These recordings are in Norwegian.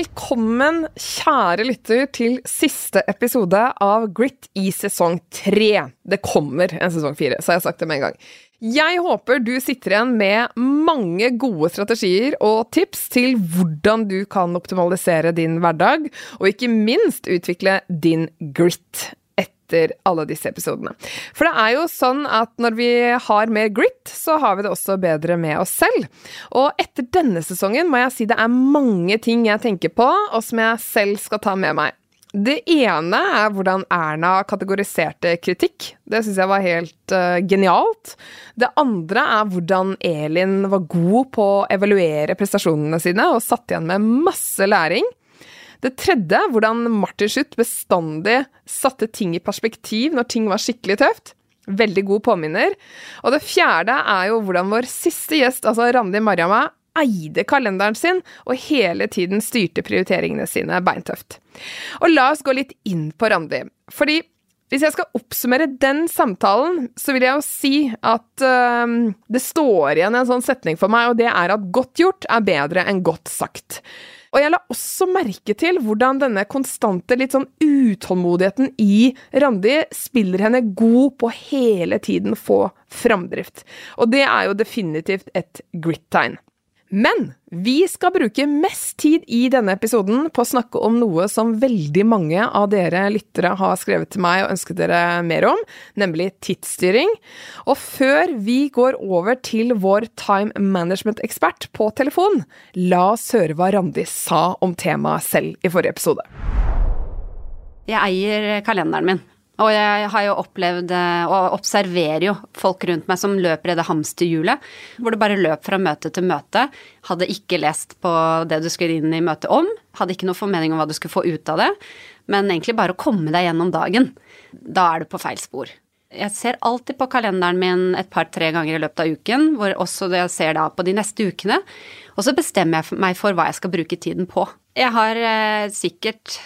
Velkommen, kjære lytter, til siste episode av Grit i sesong tre. Det kommer en sesong fire, så har jeg sagt det med en gang. Jeg håper du sitter igjen med mange gode strategier og tips til hvordan du kan optimalisere din hverdag, og ikke minst utvikle din grit etter alle disse episodene. For det er jo sånn at når vi har mer grit, så har vi det også bedre med oss selv. Og etter denne sesongen må jeg si det er mange ting jeg tenker på, og som jeg selv skal ta med meg. Det ene er hvordan Erna kategoriserte kritikk. Det syns jeg var helt uh, genialt. Det andre er hvordan Elin var god på å evaluere prestasjonene sine og satt igjen med masse læring. Det tredje, hvordan Martin Schutt bestandig satte ting i perspektiv når ting var skikkelig tøft. Veldig god påminner. Og det fjerde er jo hvordan vår siste gjest, altså Randi Mariamma, eide kalenderen sin og hele tiden styrte prioriteringene sine beintøft. Og la oss gå litt inn på Randi. Fordi hvis jeg skal oppsummere den samtalen, så vil jeg jo si at uh, det står igjen en sånn setning for meg, og det er at godt gjort er bedre enn godt sagt. Og jeg la også merke til hvordan denne konstante, litt sånn utålmodigheten i Randi spiller henne god på hele tiden få framdrift. Og det er jo definitivt et grit-tegn. Men vi skal bruke mest tid i denne episoden på å snakke om noe som veldig mange av dere lyttere har skrevet til meg og ønsket dere mer om, nemlig tidsstyring. Og før vi går over til vår time management-ekspert på telefon, la oss høre hva Randi sa om temaet selv i forrige episode. Jeg eier kalenderen min. Og jeg har jo opplevd, eh, og observerer jo folk rundt meg som løper i det hamsterhjulet, hvor du bare løp fra møte til møte. Hadde ikke lest på det du skulle inn i møtet om, hadde ikke noe formening om hva du skulle få ut av det, men egentlig bare å komme deg gjennom dagen. Da er du på feil spor. Jeg ser alltid på kalenderen min et par-tre ganger i løpet av uken, hvor også jeg ser da på de neste ukene, og så bestemmer jeg meg for hva jeg skal bruke tiden på. Jeg har eh, sikkert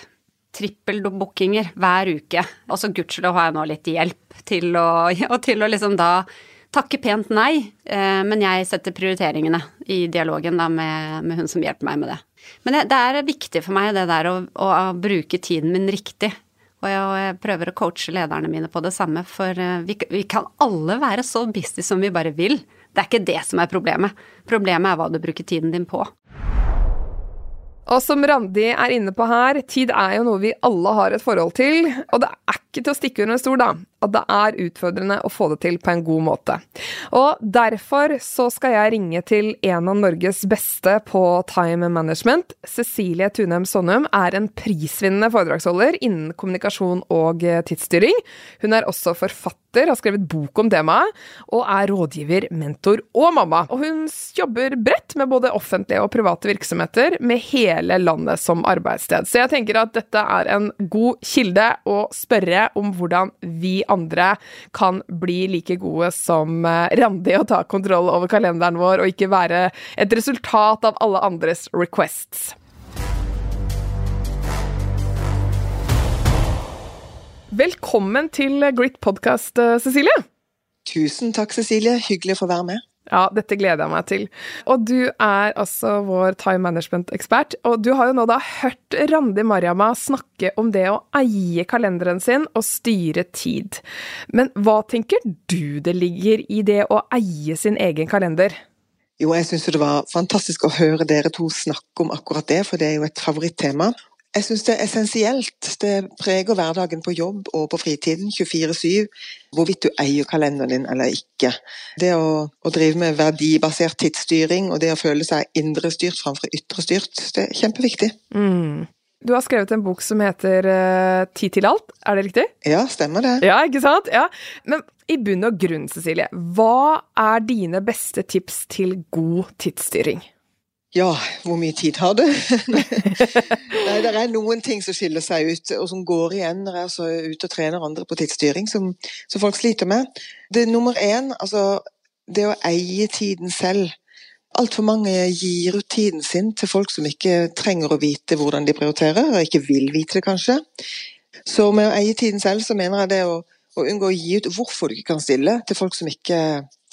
trippeldbookinger hver uke. Og så gudskjelov har jeg nå litt hjelp til å, og til å liksom da takke pent nei, eh, men jeg setter prioriteringene i dialogen da med, med hun som hjelper meg med det. Men det, det er viktig for meg det der å, å, bruke tiden min riktig. Og jeg, og jeg, prøver å coache lederne mine på det samme, for eh, vi, vi kan alle være så busy som vi bare vil. Det er ikke det som er problemet. Problemet er hva du bruker tiden din på. Og som Randi er inne på her, tid er jo noe vi alle har et forhold til, og det er ikke til å stikke under en stol, da, at det er utfordrende å få det til på en god måte. Og derfor så skal jeg ringe til en av Norges beste på time management. Cecilie Tunem Sonnum er en prisvinnende foredragsholder innen kommunikasjon og tidsstyring. Hun er også forfatter, har skrevet bok om temaet, og er rådgiver, mentor og mamma. Og hun jobber bredt med både offentlige og private virksomheter, med hele landet som arbeidssted. Så jeg tenker at dette er en god kilde å spørre om hvordan vi andre kan bli like gode som eh, Randi og ta kontroll over kalenderen vår, og ikke være et resultat av alle andres requests. Velkommen til Grit podcast, eh, Cecilie. Tusen takk, Cecilie. Hyggelig å få være med. Ja, dette gleder jeg meg til. Og du er altså vår time management-ekspert. Og du har jo nå da hørt Randi Mariama snakke om det å eie kalenderen sin og styre tid. Men hva tenker du det ligger i det å eie sin egen kalender? Jo, jeg syns det var fantastisk å høre dere to snakke om akkurat det, for det er jo et favorittema. Jeg syns det er essensielt. Det preger hverdagen på jobb og på fritiden 24-7, hvorvidt du eier kalenderen din eller ikke. Det å, å, drive med verdibasert tidsstyring og det å føle seg indrestyrt framfor ytrestyrt, det er kjempeviktig. Mm. Du har skrevet en bok som heter uh, Tid til alt, er det riktig? Ja, stemmer det. Ja, ikke sant? Ja. Men i bunn og grunn, Cecilie, hva er dine beste tips til god tidsstyring? Ja, hvor mye tid har du? Nei, det er noen ting som skiller seg ut, og som går igjen når jeg er ute og trener andre på tidsstyring, som, som folk sliter med. Det nummer én, altså det å eie tiden selv. Altfor mange gir ut tiden sin til folk som ikke trenger å vite hvordan de prioriterer, og ikke vil vite det, kanskje. Så med å eie tiden selv, så mener jeg det å, å unngå å gi ut hvorfor du ikke kan stille, til folk som ikke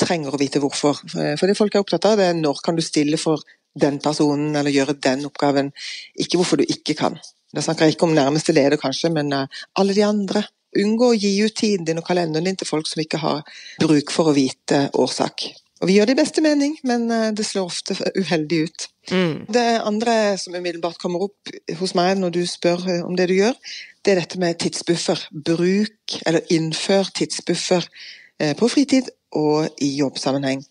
trenger å vite hvorfor. For det folk er opptatt av, det er når kan du stille for den personen eller gjøre den oppgaven. Ikke hvorfor du ikke kan. Da snakker jeg ikke om nærmeste leder, kanskje, men uh, alle de andre. Unngå å gi ut tiden din og kalenderen din til folk som ikke har bruk for å vite årsak. Og Vi gjør det i beste mening, men uh, det slår ofte uheldig ut. Mm. Det andre som umiddelbart kommer opp hos meg når du spør uh, om det du gjør, det er dette med tidsbuffer. Bruk, eller innfør tidsbuffer på fritid og i jobbsammenheng.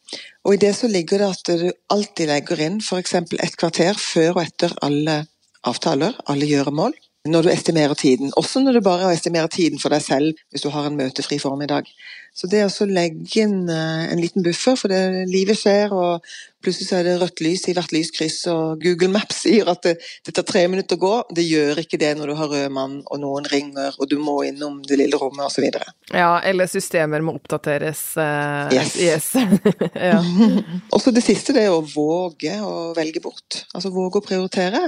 Og I det så ligger det at du alltid legger inn f.eks. et kvarter før og etter alle avtaler, alle gjøremål, når du estimerer tiden. Også når du bare estimerer tiden for deg selv hvis du har en møtefri formiddag. Så det å legge inn eh, en liten buffer, for det livet skjer, og plutselig så er det rødt lys i hvert lyskryss, og Google Maps sier at det, det, tar tre minutter å gå. Det gjør ikke det når du har rød mann, og noen ringer, og du må innom det lille rommet, osv. Ja, eller systemer må oppdateres. Uh, yes. yes. ja. Også det siste, det er å våge å velge bort. Altså våge å prioritere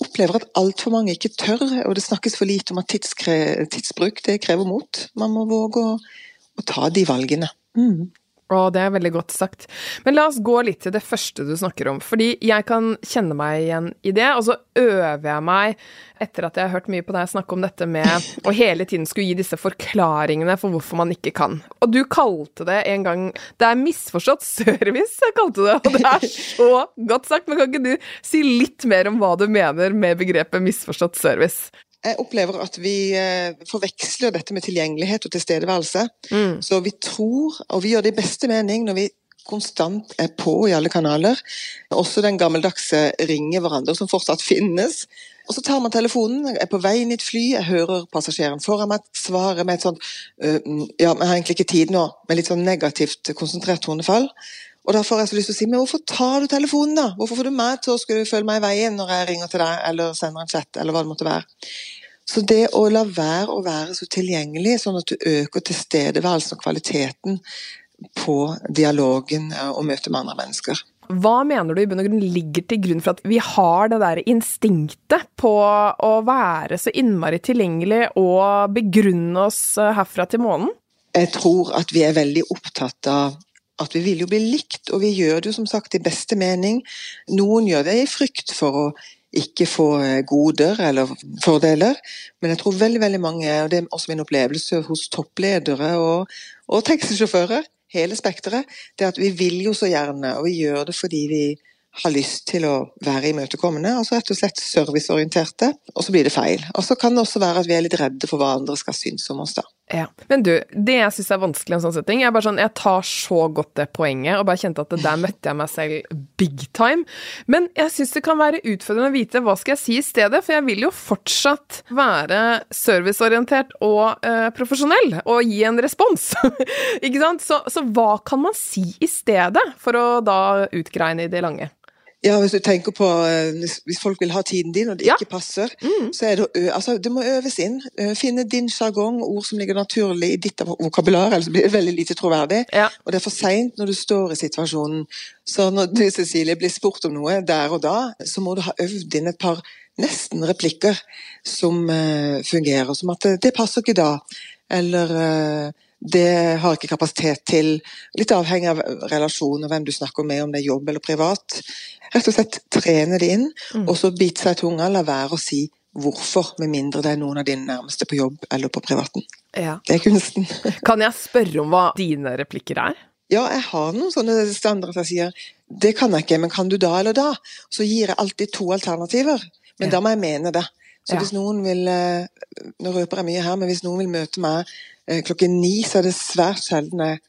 opplever at altfor mange ikke tør, og det snakkes for lite om at tidsbruk det krever mot. Man må våge å å ta de valgene. Mm. Og det er veldig godt sagt. Men la oss gå litt til det første du snakker om. Fordi jeg kan kjenne meg igjen i det, og så øver jeg meg, etter at jeg har hørt mye på deg snakke om dette med å hele tiden skulle gi disse forklaringene for hvorfor man ikke kan. Og du kalte det en gang Det er misforstått service, jeg kalte det. Og det er så godt sagt. Men kan ikke du si litt mer om hva du mener med begrepet misforstått service? Jeg opplever at vi eh, forveksler dette med tilgjengelighet og tilstedeværelse. Mm. Så vi tror, og vi gjør det i beste mening når vi konstant er på i alle kanaler. Også den gammeldagse ringe hverandre som fortsatt finnes. Og så tar man telefonen, er på vei inn i et fly, jeg hører passasjeren foran meg svare med et sånt uh, Ja, jeg har egentlig ikke tid nå, med litt sånn negativt konsentrert tonefall. Og da får jeg så lyst til å si, men hvorfor tar du telefonen, da? Hvorfor får du meg til å skulle følge meg i veien når jeg ringer til deg, eller sender en chat, eller hva det måtte være. Så det å la være å være så tilgjengelig, sånn at du øker tilstedeværelsen og kvaliteten på dialogen og møtet med andre mennesker. Hva mener du i bunn og grunn ligger til grunn for at vi har det der instinktet på å være så innmari tilgjengelig og begrunne oss herfra til månen? Jeg tror at vi er veldig opptatt av at vi vil jo bli likt, og vi gjør det jo som sagt i beste mening. Noen gjør det i frykt for å ikke få eh, goder eller fordeler, men jeg tror veldig veldig mange, og det er også min opplevelse hos toppledere og, og taxisjåfører, hele spekteret, det at vi vil jo så gjerne, og vi gjør det fordi vi har lyst til å være imøtekommende, altså rett og slett serviceorienterte, og så blir det feil. Og så kan det også være at vi er litt redde for hva andre skal synes om oss, da. Ja. Men du, det jeg syns er vanskelig i en sånn setting, jeg, bare sånn, jeg tar så godt det poenget, og bare kjente at der møtte jeg meg selv big time. Men jeg syns det kan være utfordrende å vite hva skal jeg si i stedet, for jeg vil jo fortsatt være serviceorientert og uh, profesjonell, og gi en respons. Ikke sant? Så, så hva kan man si i stedet, for å da utgreine i det lange? Ja, hvis du tenker på eh, Hvis folk vil ha tiden din, og det ja. ikke passer, mm. så er det å altså, Det må øves inn. Eh, finne din sjargong, ord som ligger naturlig i ditt vokabular, ellers blir det veldig lite troverdig. Ja. Og det er for seint når du står i situasjonen. Så når du, Cecilie, blir spurt om noe der og da, så må du ha øvd inn et par nesten replikker som uh, fungerer. Som at det, det passer ikke da. Eller uh, det har ikke kapasitet til. Litt avhengig av relasjon og hvem du snakker med, om det er jobb eller privat. Rett og slett trene det inn, mm. og så bite seg i tunga. La være å si hvorfor, med mindre det er noen av dine nærmeste på jobb eller på privaten. Ja. Det er kunsten. kan jeg spørre om hva dine replikker er? Ja, jeg har noen sånne standarder jeg sier det kan jeg ikke, men kan du da eller da? Så gir jeg alltid to alternativer, men ja. da må jeg mene det. Så hvis noen vil eh, Nå røper jeg mye her, men hvis noen vil møte meg klokken ni, så er det svært sjelden jeg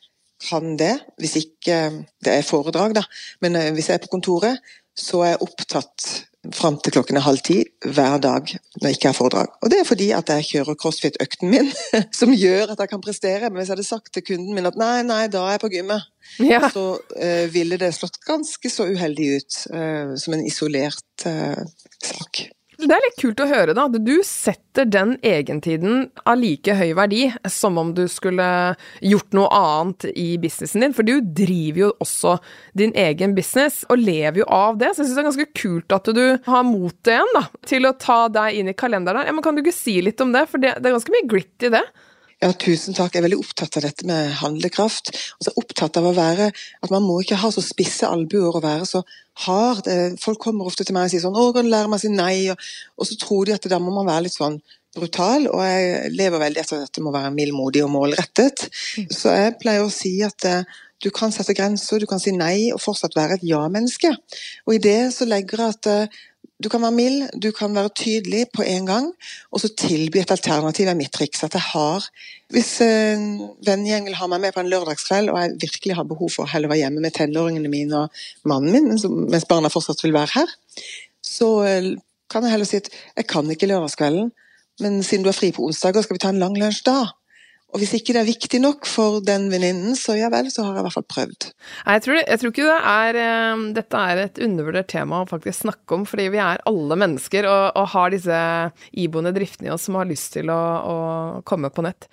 kan det, hvis ikke det er foredrag, da. Men eh, hvis jeg er på kontoret, så er jeg opptatt fram til klokken er halv ti hver dag når jeg ikke har foredrag. Og det er fordi at jeg kjører crossfit-økten min, som gjør at jeg kan prestere. Men hvis jeg hadde sagt til kunden min at nei, nei, da er jeg på gymmet, ja. så uh, ville det slått ganske så uheldig ut uh, som en isolert uh, sak. Det er litt kult å høre, da. Du setter den egentiden av like høy verdi som om du skulle gjort noe annet i businessen din. For du driver jo også din egen business, og lever jo av det. Så jeg syns det er ganske kult at du har mot igjen da, til å ta deg inn i kalenderen. Ja, men kan du ikke si litt om det? For det, det er ganske mye grit i det. Ja, tusen takk. Jeg er veldig opptatt av dette med handlekraft. Og så opptatt av å være At man må ikke ha så spisse albuer og være så hard. Folk kommer ofte til meg og sier sånn 'Å, kan du lære meg å si nei?' Og, og, så tror de at da må man være litt sånn brutal. Og jeg lever veldig etter at dette må være mildmodig og målrettet. Så jeg pleier å si at eh, du kan sette grenser, du kan si nei og fortsatt være et ja-menneske. Og i det så legger jeg at eh, du kan være mild, du kan være tydelig på en gang, og så tilby et alternativ er mitt triks. At jeg har Hvis en vennegjeng vil ha meg med på en lørdagskveld, og jeg virkelig har behov for å heller være hjemme med tenåringene mine og mannen min, mens barna fortsatt vil være her, så eh, kan jeg heller si at jeg kan ikke lørdagskvelden, men siden du er fri på onsdager, skal vi ta en lang lunsj da? Og hvis ikke det er viktig nok for den venninnen, så ja vel, så har jeg i hvert fall prøvd. Jeg tror, jeg tror ikke det er eh, Dette er et undervurdert tema å faktisk snakke om, fordi vi er alle mennesker og, og har disse iboende driftene i oss som har lyst til å, å komme på nett.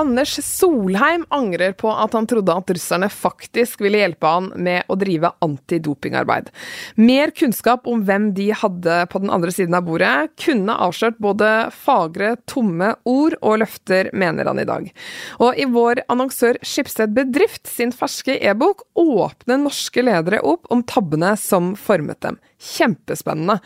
Anders Solheim angrer på at han trodde at russerne faktisk ville hjelpe han med å drive antidopingarbeid. Mer kunnskap om hvem de hadde på den andre siden av bordet, kunne avslørt både fagre, tomme ord og løfter, mener han i dag. Og i vår annonsør Skipsted Bedrift sin ferske e-bok åpner norske ledere opp om tabbene som formet dem. Kjempespennende.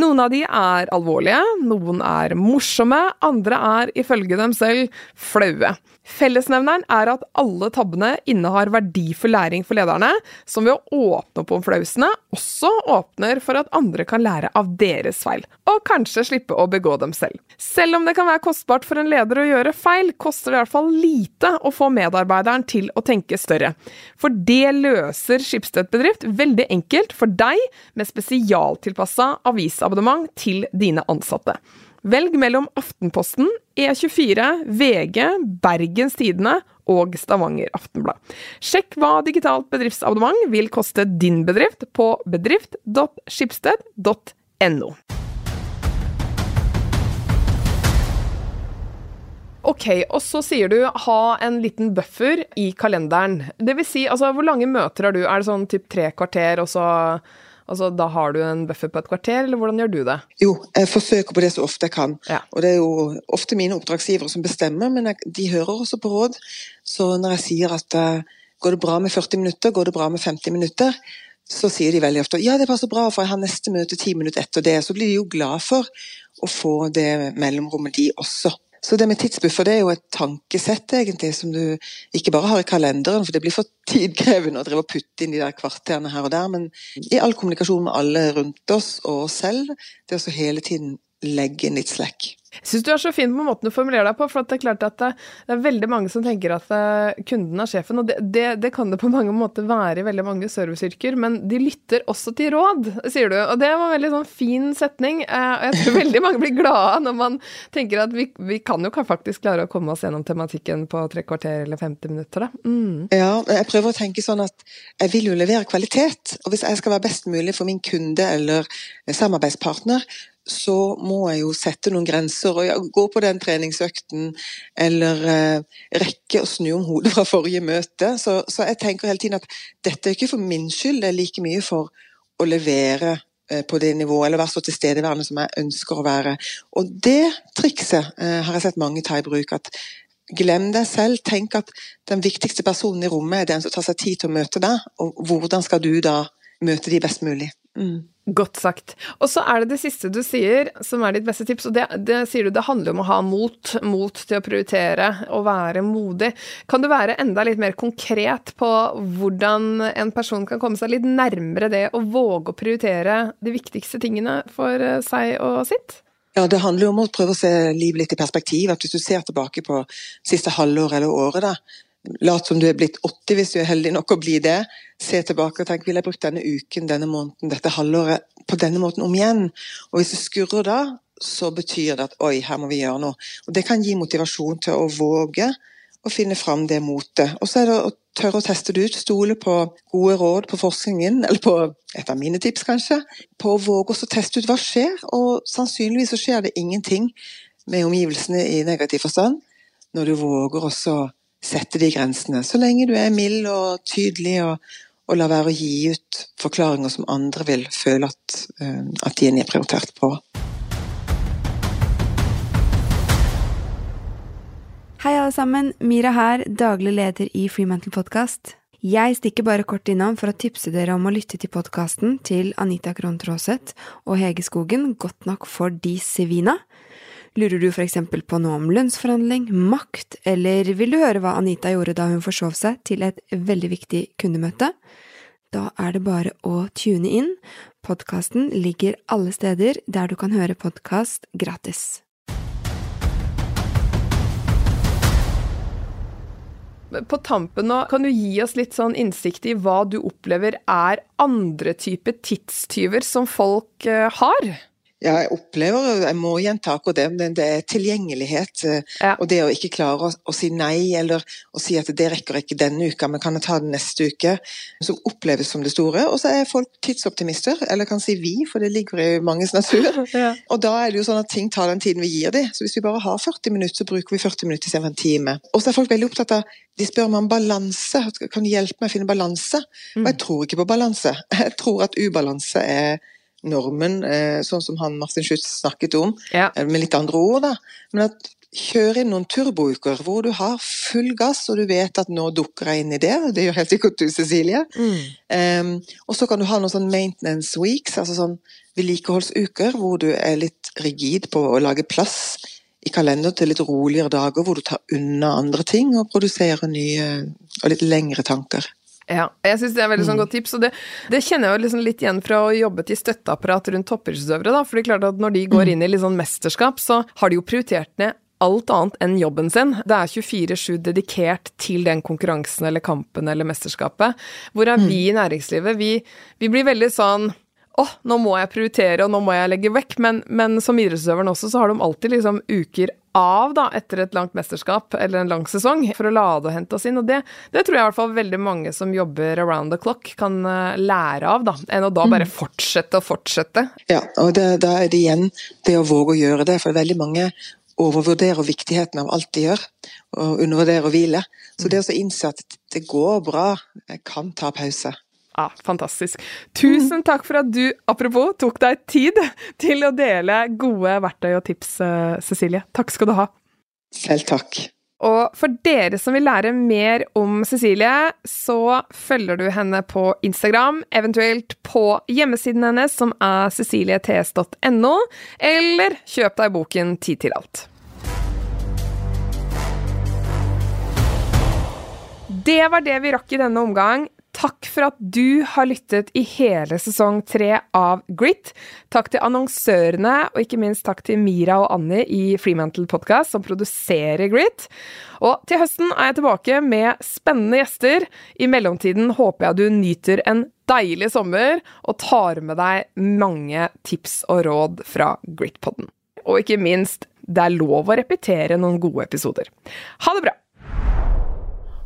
Noen av de er alvorlige, noen er morsomme, andre er ifølge dem selv flaue. Fellesnevneren er at alle tabbene innehar verdifull læring for lederne, som ved å åpne opp om flausene også åpner for at andre kan lære av deres feil, og kanskje slippe å begå dem selv. Selv om det kan være kostbart for en leder å gjøre feil, koster det i hvert fall lite å få medarbeideren til å tenke større. For det løser Skipstedt Bedrift veldig enkelt for deg med spesialtilpassa avisabonnement til dine ansatte. Velg mellom Aftenposten, E24, VG, Bergens Tidende og Stavanger Aftenblad. Sjekk hva digitalt bedriftsabonnement vil koste din bedrift på bedrift.skipsted.no. Ok, og så sier du ha en liten buffer i kalenderen. Det vil si, altså hvor lange møter har du? Er det sånn typ tre kvarter, og så Altså, Da har du en buffer på et kvarter, eller hvordan gjør du det? Jo, jeg forsøker på det så ofte jeg kan. Ja. Og det er jo ofte mine oppdragsgivere som bestemmer, men jeg, de hører også på råd. Så når jeg sier at uh, går det bra med 40 minutter, går det bra med 50 minutter, så sier de veldig ofte ja, det passer bra, for jeg har neste møte ti minutter etter det. Så blir de jo glad for å få det mellomrommet, de også. Så det med tidsbuffer det er jo et tankesett egentlig som du ikke bare har i kalenderen, for det blir for tidkrevende å drive og putte inn de der kvarterene her og der, men i all kommunikasjon med alle rundt oss og oss selv, det å hele tiden legge inn litt slekk. Jeg syns du er så fin på måten du formulerer deg på, for det er klart at det, er veldig mange som tenker at uh, kunden er sjefen, og det, det, det, kan det på mange måter være i veldig mange serviceyrker, men de lytter også til råd, sier du. Og det var en veldig sånn fin setning. og jeg tror veldig mange blir glade når man tenker at vi, vi kan jo faktisk klare å komme oss gjennom tematikken på tre kvarter eller 50 minutter, da. Mm. Ja, jeg prøver å tenke sånn at jeg vil jo levere kvalitet, og hvis jeg skal være best mulig for min kunde eller samarbeidspartner, så må jeg jo sette noen grenser. og Gå på den treningsøkten, eller eh, rekke å snu om hodet fra forrige møte. Så, så, jeg tenker hele tiden at dette er ikke for min skyld, det er like mye for å levere eh, på det nivået, eller være så tilstedeværende som jeg ønsker å være. Og det trikset eh, har jeg sett mange ta i bruk. at Glem deg selv. Tenk at den viktigste personen i rommet er den som tar seg tid til å møte deg. Og hvordan skal du da møte de best mulig? Mm. Godt sagt. Og så er det det siste du sier, som er ditt beste tips, og det, det sier du det handler om å ha mot. Mot til å prioritere og være modig. Kan du være enda litt mer konkret på hvordan en person kan komme seg litt nærmere det å våge å prioritere de viktigste tingene for eh, seg og sitt? Ja, Det handler jo om å prøve å se livet litt i perspektiv. at Hvis du ser tilbake på siste halvår eller året, da, Lat som du er blitt 80 hvis du er heldig nok å bli det. Se tilbake og tenk vil jeg brukt denne uken, denne måneden, dette halvåret på denne måten om igjen. Og hvis det skurrer da, så betyr det at oi, her må vi gjøre noe. Og Det kan gi motivasjon til å våge å finne fram det motet. Og så er det å tørre å teste det ut, stole på gode råd på forskningen, eller på et av mine tips kanskje. På å våge å teste ut hva skjer, og sannsynligvis så skjer det ingenting med omgivelsene i negativ forstand når du våger også sette de grensene. Så lenge du er mild og tydelig og, og lar være å gi ut forklaringer som andre vil føle at, uh, at de er nedprioritert på. Hei, alle sammen. Mira her, daglig leder i Freemantle Podcast. Jeg stikker bare kort innom for å tipse dere om å lytte til podkasten til Anita Krohn Traaseth og Hege Skogen, Godt nok for de sivina. Lurer du for eksempel på noe om lønnsforhandling, makt, eller vil du høre hva Anita gjorde da hun forsov seg til et veldig viktig kundemøte? Da er det bare å tune inn. Podkasten ligger alle steder der du kan høre podkast gratis. På tampen nå, kan du gi oss litt sånn innsikt i hva du opplever er andre typer tidstyver som folk eh, har? Ja, jeg opplever, jeg må gjenta akkurat det, men det er tilgjengelighet. Eh, ja. Og det å ikke klare å, å, si nei, eller å si at det rekker ikke denne uka, men kan jeg ta det neste uke. Som oppleves som det store. Og så er folk tidsoptimister, eller kan si vi, for det ligger i manges natur. Ja. Og da er det jo sånn at ting tar den tiden vi gir dem. Så hvis vi bare har 40 minutter, så bruker vi 40 minutter istedenfor en time. Og så er folk veldig opptatt av De spør meg om balanse. Kan du hjelpe meg å finne balanse? Og jeg mm. tror ikke på balanse. Jeg tror at ubalanse er normen, eh, sånn som han Martin Schütz snakket om, ja. Eh, med litt andre ord. da. Men at kjøre inn noen turbouker hvor du har full gass, og du vet at nå dukker jeg inn i det. Det gjør helt sikkert du, Cecilie. Mm. Um, og så kan du ha noen sånn maintenance weeks, altså sånn vedlikeholdsuker, hvor du er litt rigid på å lage plass i kalender til litt roligere dager, hvor du tar unna andre ting og produserer nye og litt lengre tanker. Ja, jeg syns det er veldig sånn mm. godt tips. Og det, det kjenner jeg jo liksom litt igjen fra å jobbe til støtteapparat rundt toppidrettsutøvere. da, for det er klart at Når de går mm. inn i litt sånn mesterskap, så har de jo prioritert ned alt annet enn jobben sin. Det er 24-7 dedikert til den konkurransen eller kampen eller mesterskapet. Hvor er vi i mm. næringslivet? Vi, vi blir veldig sånn å, oh, nå må jeg prioritere, og nå må jeg legge vekk. Men, men som idrettsutøveren også, så har de alltid liksom uker av da, etter et langt mesterskap eller en lang sesong for å lade og hente oss inn. Og det, det tror jeg i hvert fall veldig mange som jobber around the clock kan uh, lære av, da. Enn å da bare mm. fortsette og fortsette. Ja, og da er det igjen det å våge å gjøre det. For veldig mange overvurderer viktigheten av alt de gjør, og undervurderer å hvile. Så det å innse at det går bra, kan ta pause. Ja, fantastisk. Tusen takk for at du, apropos, tok deg tid til å dele gode verktøy og tips, eh, Cecilie. Takk skal du ha. Selv takk. Og for dere som vil lære mer om Cecilie, så følger du henne på Instagram, eventuelt på hjemmesiden hennes, som er ceciliets.no, eller kjøp deg boken Tid til alt. Det var det vi rakk i denne omgang. Takk for at du har lyttet i hele sesong tre av Grit. Takk til annonsørene, og ikke minst takk til Mira og Annie i Freemantle Podcast, som produserer Grit. Og til høsten er jeg tilbake med spennende gjester. I mellomtiden håper jeg du nyter en deilig sommer, og tar med deg mange tips og råd fra Gritpodden. Og ikke minst, det er lov å repetere noen gode episoder. Ha det bra!